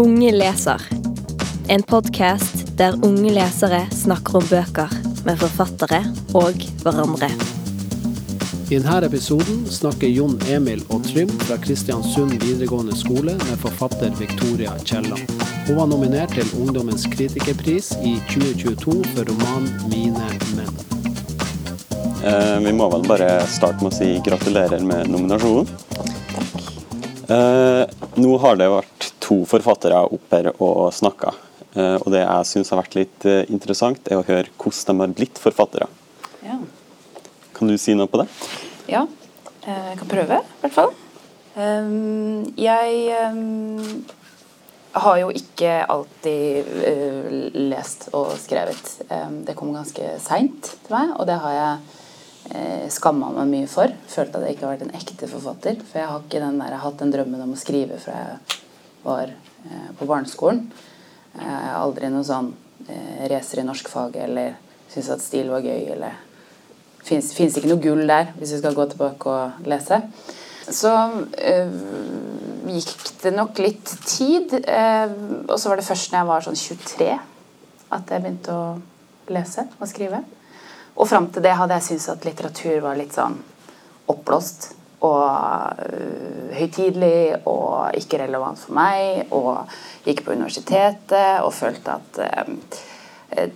Unge leser. En podkast der unge lesere snakker om bøker med forfattere og hverandre. I denne episoden snakker Jon Emil og Trym fra Kristiansund videregående skole med forfatter Victoria Kielland. Hun var nominert til Ungdommens kritikerpris i 2022 for romanen 'Mine menn'. Eh, vi må vel bare starte med å si gratulerer med nominasjonen. Eh, nå har det vært to forfattere opp her og snakka. Eh, og det jeg syns har vært litt eh, interessant, er å høre hvordan de har blitt forfattere. Ja. Kan du si noe på det? ja. eh, Jeg kan prøve, i hvert fall. Jeg har jo ikke alltid lest og skrevet. Det kom ganske seint til meg, og det har jeg skamma meg mye for. Følte at jeg ikke har vært en ekte forfatter. For jeg har ikke den der, jeg har hatt den drømmen om å skrive fra jeg var uh, på barneskolen. Er aldri noe sånn uh, racer i norskfaget eller syntes at stil var gøy eller fins ikke noe gull der, hvis vi skal gå tilbake og lese. Så øh, gikk det nok litt tid. øh, og så var det først når jeg var sånn 23 at jeg begynte å lese og skrive. Og fram til det hadde jeg syntes at litteratur var litt sånn oppblåst og uh, høytidelig og ikke relevant for meg. Og gikk på universitetet og følte at uh,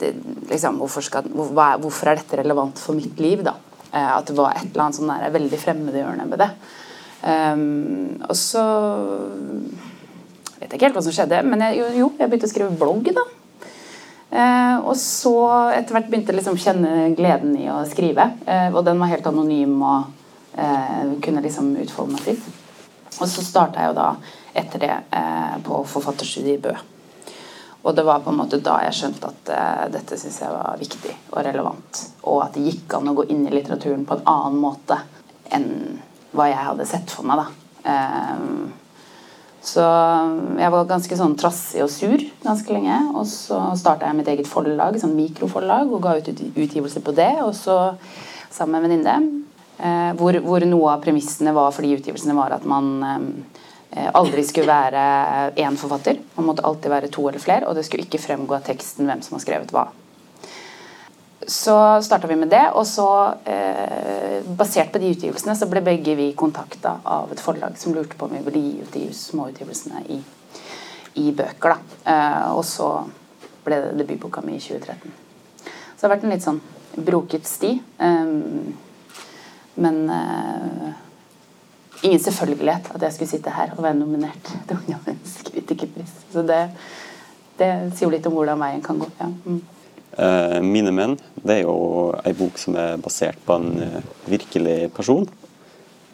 det, liksom, hvorfor, skal, hvor, er- hvorfor er dette relevant for mitt liv, da? Uh, at det var et eller annet sånn der veldig fremmedgjørende med det. Um, og så vet jeg ikke helt hva som skjedde, men jeg, jo, jo, jeg begynte å skrive blogg, da. Uh, og så etter hvert begynte jeg liksom kjenne gleden i å skrive. Eh, og den var helt anonym og kunne liksom utfolde meg fritt. Og så starta jeg jo da etter det eh, på forfatterstudiet i Bø. Og det var på en måte da jeg skjønte at eh, dette syns jeg var viktig og relevant. Og at det gikk an å gå inn i litteraturen på en annen måte enn hva jeg hadde sett for meg. da. Eh, så jeg var ganske sånn trassig og sur ganske lenge. Og så starta jeg mitt eget forlag, sånn mikroforlag, og ga ut- utgivelse på det. Og så sammen med en venninne. Eh, hvor, hvor noe av premissene var for de utgivelsene var at man eh, aldri skulle være én forfatter. Man måtte alltid være to eller flere, og det skulle ikke fremgå av teksten hvem som har skrevet hva. Så starta vi med det, og så, eh, basert på de utgivelsene, så ble begge vi kontakta av et forlag som lurte på om vi ville gi ut de småutgivelsene i, i bøker. da. Eh, og så ble det debutboka mi i 2013. Så det har vært en litt sånn broket sti. Men uh, ingen selvfølgelighet at jeg skulle sitte her og være nominert til Ungdommens kritikerpris. Så det, det sier jo litt om hvordan veien kan gå. Ja. Mm. Eh, 'Mine menn' det er jo ei bok som er basert på en eh, virkelig person.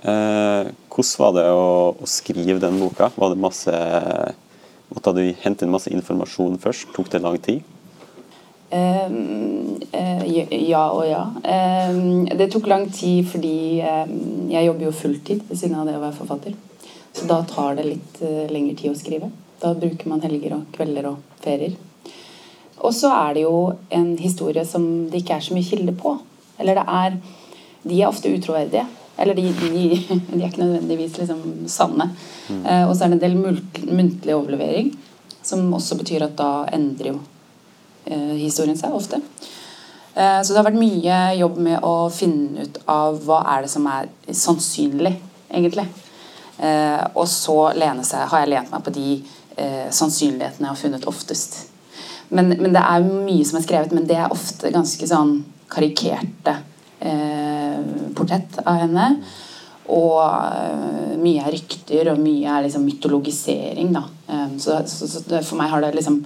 Hvordan var det å, å skrive den boka? Var det masse, måtte du hente inn masse informasjon først? Tok det lang tid? Ehm, eh, ja og ja. Ehm, det tok lang tid fordi ehm, jeg jobber jo fulltid ved siden av det å være forfatter. Så da tar det litt eh, lengre tid å skrive. Da bruker man helger og kvelder og ferier. Og så er det jo en historie som det ikke er så mye kilde på. Eller det er De er ofte utroverdige. Eller de, de, de er ikke nødvendigvis liksom sanne. Eh, og så er det en del muntlig overlevering, som også betyr at da endrer jo historien seg ofte. Eh, så det har vært mye jobb med å finne ut av hva er det som er sannsynlig, egentlig. Eh, og så seg, har jeg lent meg på de eh, sannsynlighetene jeg har funnet oftest. Men, men det er mye som er skrevet, men det er ofte ganske sånn karikerte eh, portrett av henne. Og eh, mye er rykter, og mye er liksom mytologisering. Da. Eh, så, så, så for meg har det liksom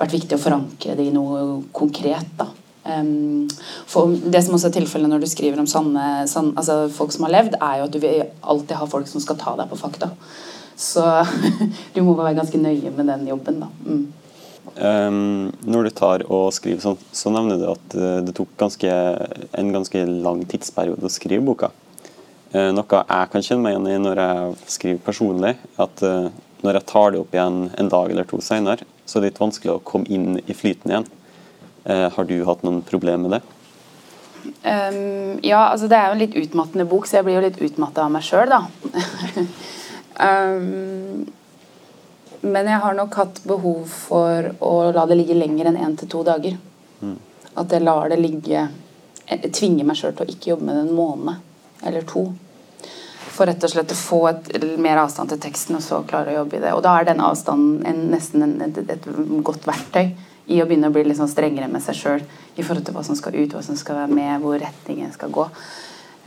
vært viktig å forankre det i noe konkret. Da. Um, for det som også er tilfellet når du skriver om sanne, sanne, altså folk som har levd, er jo at du vil alltid ha folk som skal ta deg på fakta. Så du må være ganske nøye med den jobben. Da. Mm. Um, når du tar og skriver sånn, så nevner du at eh, det tok ganske, en ganske lang tidsperiode å skrive boka. Uh, noe jeg kan kjenne meg igjen i når jeg skriver personlig, at uh, når jeg tar det opp igjen en dag eller to senere, så det er litt vanskelig å komme inn i flyten igjen. Eh, har du hatt noen problemer med det? Um, ja, altså det er jo en litt utmattende bok, så jeg blir jo litt utmatta av meg sjøl, da. um, men jeg har nok hatt behov for å la det ligge lenger enn én til to dager. At jeg lar det ligge jeg Tvinger meg sjøl til å ikke jobbe med det en måned eller to. For rett og slett å få et, mer avstand til teksten og så klare å jobbe i det. Og da er den avstanden en, nesten en, et, et, godt verktøy i å begynne å bli litt sånn strengere med seg sjøl i forhold til hva som skal ut, hva som skal være med, hvor retningen skal gå.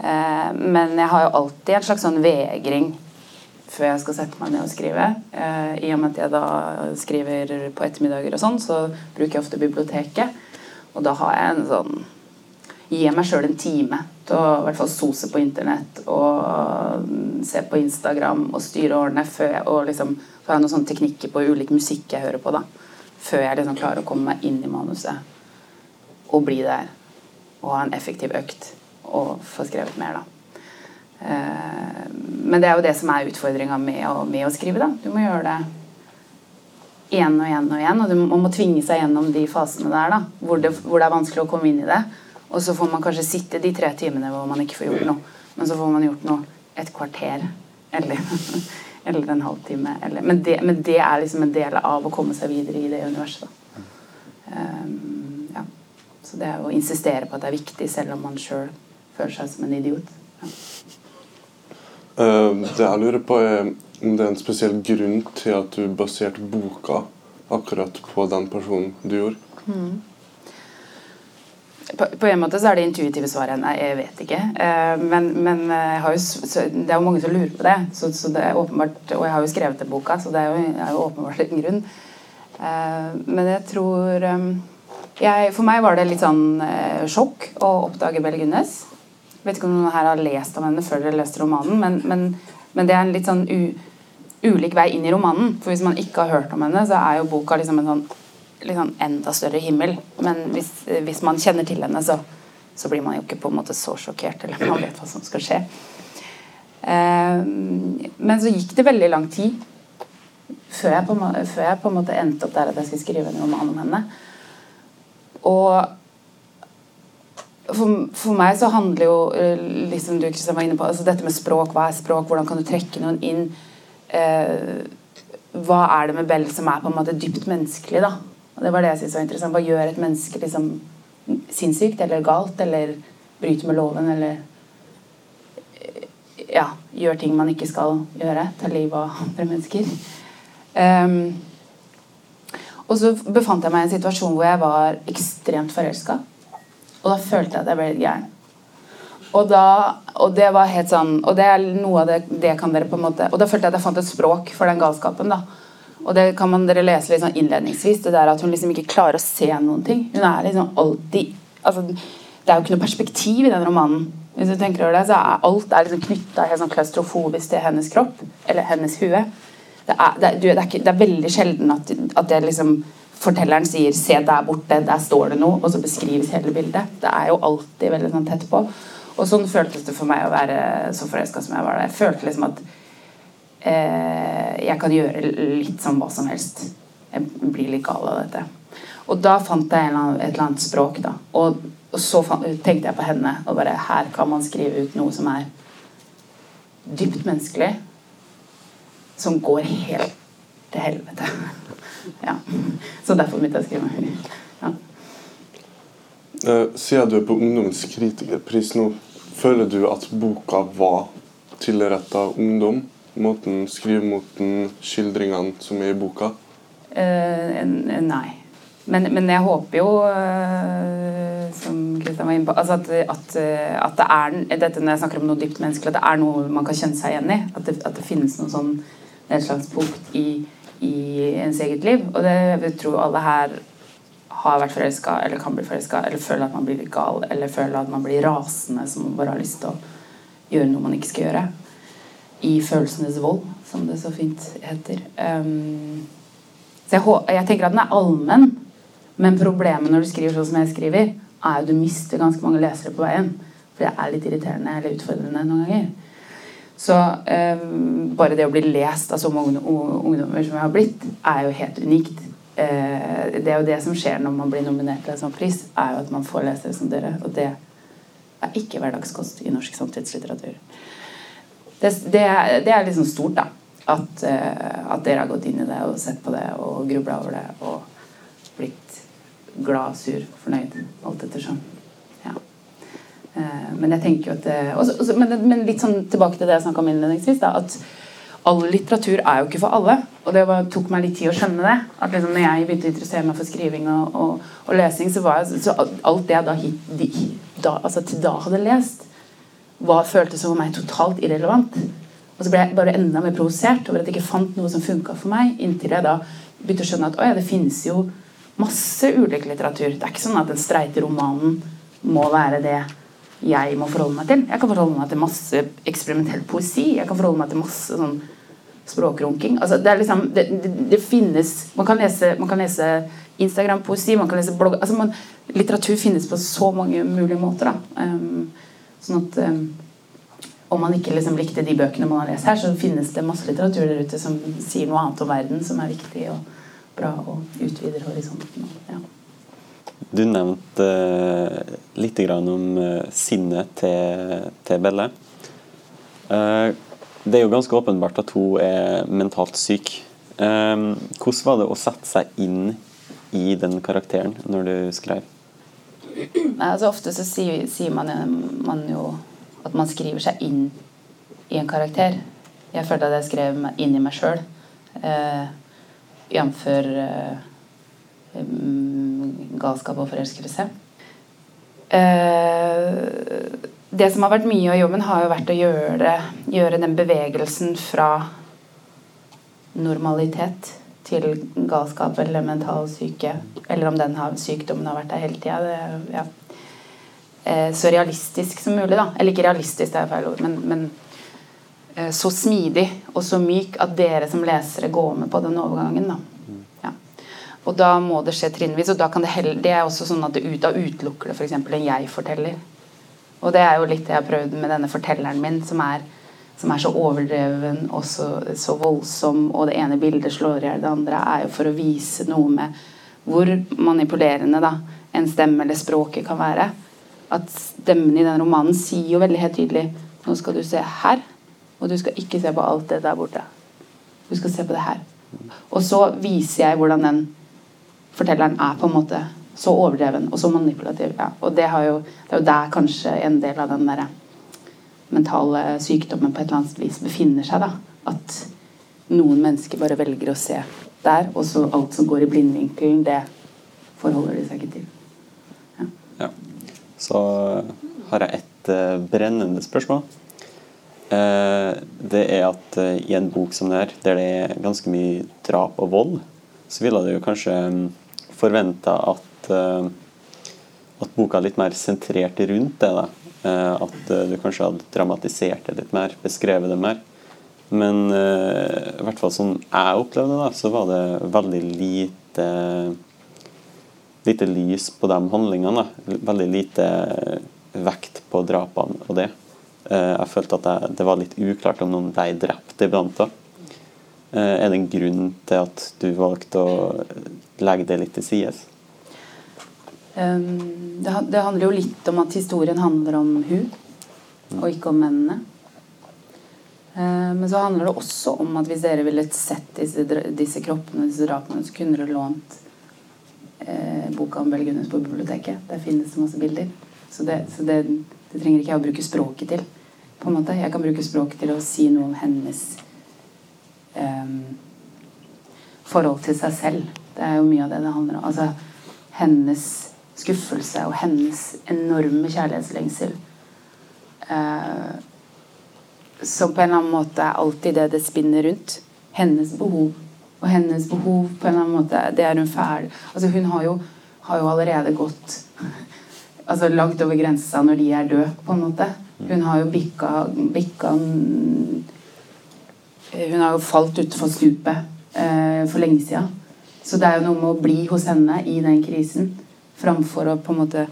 Eh, men jeg har jo alltid en slags sånn vegring før jeg skal sette meg ned og skrive. Eh, I og med at jeg da skriver på ettermiddager og sånn, så bruker jeg ofte biblioteket. Og da har jeg en sånn Gir meg sjøl en time til å i hvert fall sose på internett og se på Instagram og styre årene før jeg, og liksom så har jeg noen sånne teknikker på ulik musikk jeg hører på, da. Før jeg liksom klarer å komme meg inn i manuset og bli der. Og ha en effektiv økt og få skrevet mer, da. Eh, men det er jo det som er utfordringa med, med, å skrive, da. Du må gjøre det igjen og igjen og igjen, og må, må tvinge seg gjennom de fasene der, da. Hvor det, hvor det er vanskelig å komme inn i det. Og så får man kanskje sitte de tre timene hvor man ikke får gjort noe. Men så får man gjort noe et kvarter. Eller, eller en halvtime. Eller, men, det, men, det, er liksom en del av å komme seg videre i det universet. Um, ja. Så det er å insistere på at det er viktig, selv om man sjøl føler seg som en idiot. Ja. Uh, det jeg lurer på, er om det er en spesiell grunn til at du baserte boka akkurat på den personen du gjorde. Mm på, på, en måte så er det intuitive svaret nei, jeg vet ikke. Uh, men, men uh, jo, det er jo mange som lurer på det. Så, så, det er åpenbart, Og jeg har jo skrevet den boka, så det er jo, er jo åpenbart en grunn. Uh, men jeg tror jeg, For meg var det litt sånn sjokk å oppdage Belle Gunnes. Vet ikke om noen her har lest om henne før dere leste romanen, men, men, men, det er en litt sånn u, ulik vei inn i romanen. For hvis man ikke har hørt om henne, så er jo boka liksom en sånn liksom enda større himmel. Men hvis, hvis man kjenner til henne, så, så, blir man jo ikke på en måte så sjokkert, eller man vet hva som skal skje. Eh, men så gikk det veldig lang tid før jeg, på, før jeg på en måte endte opp der at jeg skulle skrive en roman om henne. Og for, for, meg så handler jo eh, liksom du Kristian var inne på, altså dette med språk. Hva er språk? Hvordan kan du trekke noen inn? Eh, hva er det med Bell som er på en måte dypt menneskelig? da? Og det var det jeg syntes var interessant. Hva gjør et menneske liksom sinnssykt eller galt eller bryter med loven eller ja, gjør ting man ikke skal gjøre, tar livet av andre mennesker. Um, og så befant jeg meg i en situasjon hvor jeg var ekstremt forelska. Og da følte jeg at jeg ble litt gæren. Og, da, og det var helt sånn Og det er noe av det, det kan dere på en måte Og da følte jeg at jeg fant et språk for den galskapen. da og det kan man dere lese litt sånn innledningsvis. Det der at hun liksom ikke klarer å se noen ting. Hun er liksom alltid altså, Det er jo ikke noe perspektiv i den romanen. Hvis du tenker over det, så er Alt er liksom knytta helt sånn klaustrofobisk til hennes kropp. Eller hennes hue. Det er, det er, det er, ikke, det er veldig sjelden at, at det liksom fortelleren sier 'se der borte, der står det noe', og så beskrives hele bildet. Det er jo alltid veldig sånn tett på. Og sånn føltes det for meg å være så forelska som jeg var da. Jeg følte liksom at jeg kan gjøre litt som hva som helst. Jeg blir litt gal av dette. Og da fant jeg annen, et eller annet språk. da. Og, og så fant, tenkte jeg på henne. Og bare her kan man skrive ut noe som er dypt menneskelig. Som går helt til helvete. ja. Så derfor begynte jeg å skrive. Ja. Uh, siden du er på Ungdommens kritikerpris nå, føler du at boka var tilretta ungdom? Måten, skrivemåten, skildringene som er i boka? Uh, nei. Men, men, jeg håper jo, uh, som Kristian var inne på, altså at, at, at, det er dette når jeg snakker om noe dypt menneskelig, at det er noe man kan kjenne seg igjen i. At det, at det finnes noe sånn punkt i, i ens eget liv. Og det jeg tror alle her har vært forelska eller kan bli forelska eller føler at man blir gal eller føler at man blir rasende som man bare har lyst til å gjøre noe man ikke skal gjøre i følelsenes vold, som det så fint heter. Um, så jeg, jeg, tenker at den er allmenn, men problemet når du skriver sånn som jeg skriver, er at du mister ganske mange lesere på veien. For det er litt irriterende eller utfordrende noen ganger. Så um, bare det å bli lest av så mange ungdommer som jeg har blitt, er jo helt unikt. Uh, det er jo det som skjer når man blir nominert til en sånn pris, er jo at man får lesere som dere. Og det er ikke hverdagskost i norsk samtidslitteratur det, det, det er liksom stort, da. at, eh, at dere har gått inn i det og sett på det og grubla over det og blitt glad, sur, fornøyd. Alt ettersom. Ja. Eh, men jeg tenker jo at det, også, også, men, men, litt sånn tilbake til det jeg snakka om innledningsvis. da, at all litteratur er jo ikke for alle. Og det var, tok meg litt tid å skjønne det. at liksom, når jeg begynte å interessere meg for skriving og, og, og lesing, så var jeg, så alt det jeg da, da, altså, til da hadde lest, var, føltes for meg totalt irrelevant. Og så ble jeg bare enda mer provosert over at jeg ikke fant noe som funka for meg, inntil jeg da begynte å skjønne at det finnes jo masse ulik litteratur. Det er ikke sånn at den streite romanen må være det jeg må forholde meg til. Jeg kan forholde meg til masse eksperimentell poesi. Jeg kan forholde meg til masse sånn språkrunking. Altså, det, liksom, det, det, det, finnes Man kan lese, lese Instagram-poesi, man kan lese blogg altså, man, Litteratur finnes på så mange mulige måter. Da. Um, sånn at um, om man ikke liksom likte de bøkene man har lest her, så finnes det masse litteratur der ute som sier noe annet om verden som er viktig og bra og utvider horisonten. Ja. Du nevnte uh, litt om uh, sinnet til, til Belle. Det er jo ganske åpenbart at hun er mentalt syk. Hvordan var det å sette seg inn i den karakteren når du skrev? Altså, ofte så sier, sier man, man jo at man skriver seg inn i en karakter. Jeg følte at jeg skrev meg inn i meg sjøl. Eh, Jf. Eh, galskap og forelskelse. Eh, det som har vært mye av jobben, har jo vært å gjøre, gjøre den bevegelsen fra normalitet til galskap eller mental syke, eller om den sykdommen har vært der hele tida. Ja, Eh, så realistisk som mulig. da, Eller ikke realistisk, det er feil ord, men, men eh, så smidig og så myk at dere som lesere går med på den overgangen. da. Og da må det skje trinnvis. og da kan Det heller, det er også sånn at det ut, da utelukker det f.eks. en jeg-forteller. Og det er jo litt det jeg har prøvd med denne fortelleren min, som er, som er så overdreven og så, så, voldsom, og det ene bildet slår i hjel det andre, er jo for å vise noe med hvor manipulerende da, en stemme eller språket kan være at stemmen i den romanen sier jo veldig helt tydelig nå skal du se her, og du skal ikke se på alt det der borte. Du skal se på det her. Og så viser jeg hvordan den fortelleren er på en måte så overdreven og så manipulativ. Ja. Og det, jo, det, er jo der kanskje en del av den der mentale sykdommen på et eller annet vis befinner seg. da. At noen mennesker bare velger å se der, og så alt som går i blindvinkelen, det forholder de seg ikke til ja så har jeg et uh, brennende spørsmål. Uh, det er at uh, i en bok som det her, der det er ganske mye drap og vold, så ville du kanskje um, forventa at, at boka er litt mer sentrert rundt det. da. At du kanskje hadde dramatisert det litt mer, beskrevet det mer. Men i hvert fall som jeg opplevde det, så var det veldig lite lite lys på de handlingene. Veldig lite vekt på drapene og det. Eh, jeg følte at det var litt uklart om noen ble drept iblant. Eh, er det en grunn til at du valgte å legge det litt til side? Um, det, det, handler jo litt om at historien handler om hun, og ikke om mennene. Uh, men så handler det også om at hvis dere ville sett disse, disse kroppene, disse drapene, så kunne dere lånt eh, boka om Belgunus på biblioteket. Der finnes det masse bilder. Så, det, så det, det, trenger ikke jeg å bruke språket til. på en måte. Jeg kan bruke språket til å si noe om hennes eh, forhold til seg selv. Det er jo mye av det det handler om. Altså hennes skuffelse og hennes enorme kjærlighetslengsel. Eh, som på en eller annen måte er alltid det det spinner rundt. Hennes behov og hennes behov på en eller annen måte, det er hun ferdig altså Hun har jo, har jo allerede gått altså langt over grensa når de er døde, på en måte. Hun har jo bikka, bikka Hun har jo falt utfor stupet eh, for lenge sida. Så det er jo noe med å bli hos henne i den krisen framfor å på en måte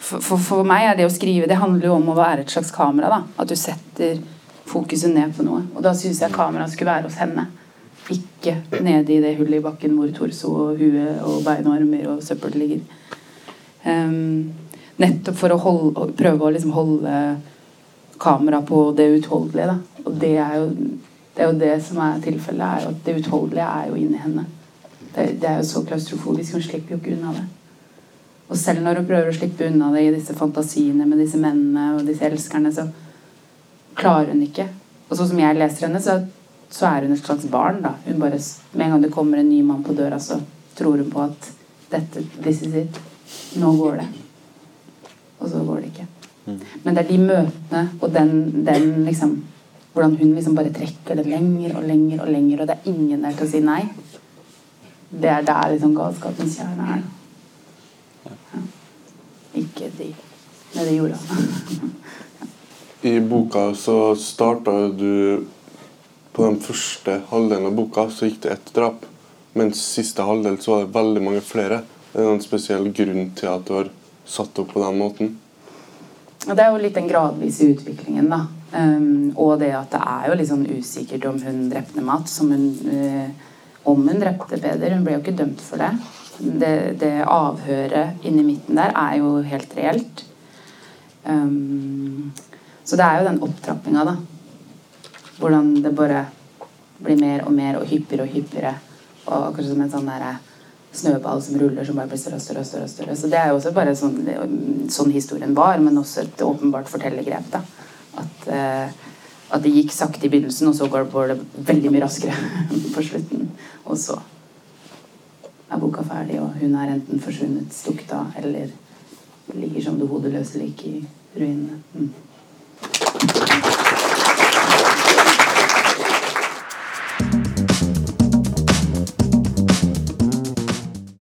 for, for, for, meg er det å skrive Det handler jo om å være et slags kamera. da, At du setter fokuset ned på noe. Og da syns jeg kameraet skulle være hos henne ikke nede i det hullet i bakken hvor torso og hue og bein og armer og søppel ligger. Um, nettopp for å holde, prøve å liksom holde kamera på det utholdelige. Da. Og det er jo Det er jo det som er tilfellet. er jo at Det utholdelige er jo inni henne. Det, det er jo så klaustrofobisk. Hun slipper jo ikke unna det. Og selv når hun prøver å slippe unna det i disse fantasiene med disse mennene og disse elskerne, så klarer hun ikke. Og sånn som jeg leser henne, så, så er hun et slags barn. da. Hun bare, Med en gang det kommer en ny mann på døra, så tror hun på at dette, this is it. Nå går det. Og så går det ikke. Men det er de møtene og den, den liksom Hvordan hun liksom bare trekker det lenger og lenger og lenger, og det er ingen der til å si nei. Det er der liksom galskapens kjerne er. Ikke de nede i jorda. I boka så starta du På den første halvdelen av boka så gikk det ett drap. Mens siste halvdel så var det veldig mange flere. Er det noen spesiell grunn til at du har satt opp på den måten? Det er jo litt den gradvise utviklingen, da. Um, og det at det er jo litt sånn usikkert om hun drepte Mats, Som hun, uh, om hun drepte Peder. Hun ble jo ikke dømt for det. Det, det avhøret inni midten der er jo helt reelt. Um, så det er jo den opptrappinga, da. Hvordan det bare blir mer og mer og hyppigere og hyppigere. Og akkurat som en sånn der snøball som ruller, som bare blir større og større. og større, større. Så det er jo også bare sånn, sånn historien var, men også et åpenbart fortellergrep. da. At, eh, at det gikk sakte i begynnelsen, og så går det veldig mye raskere på slutten. Og så er boka ferdig, og hun er enten forsvunnet, stukket av, eller ligger som det hodeløse lik i ruinene. Mm.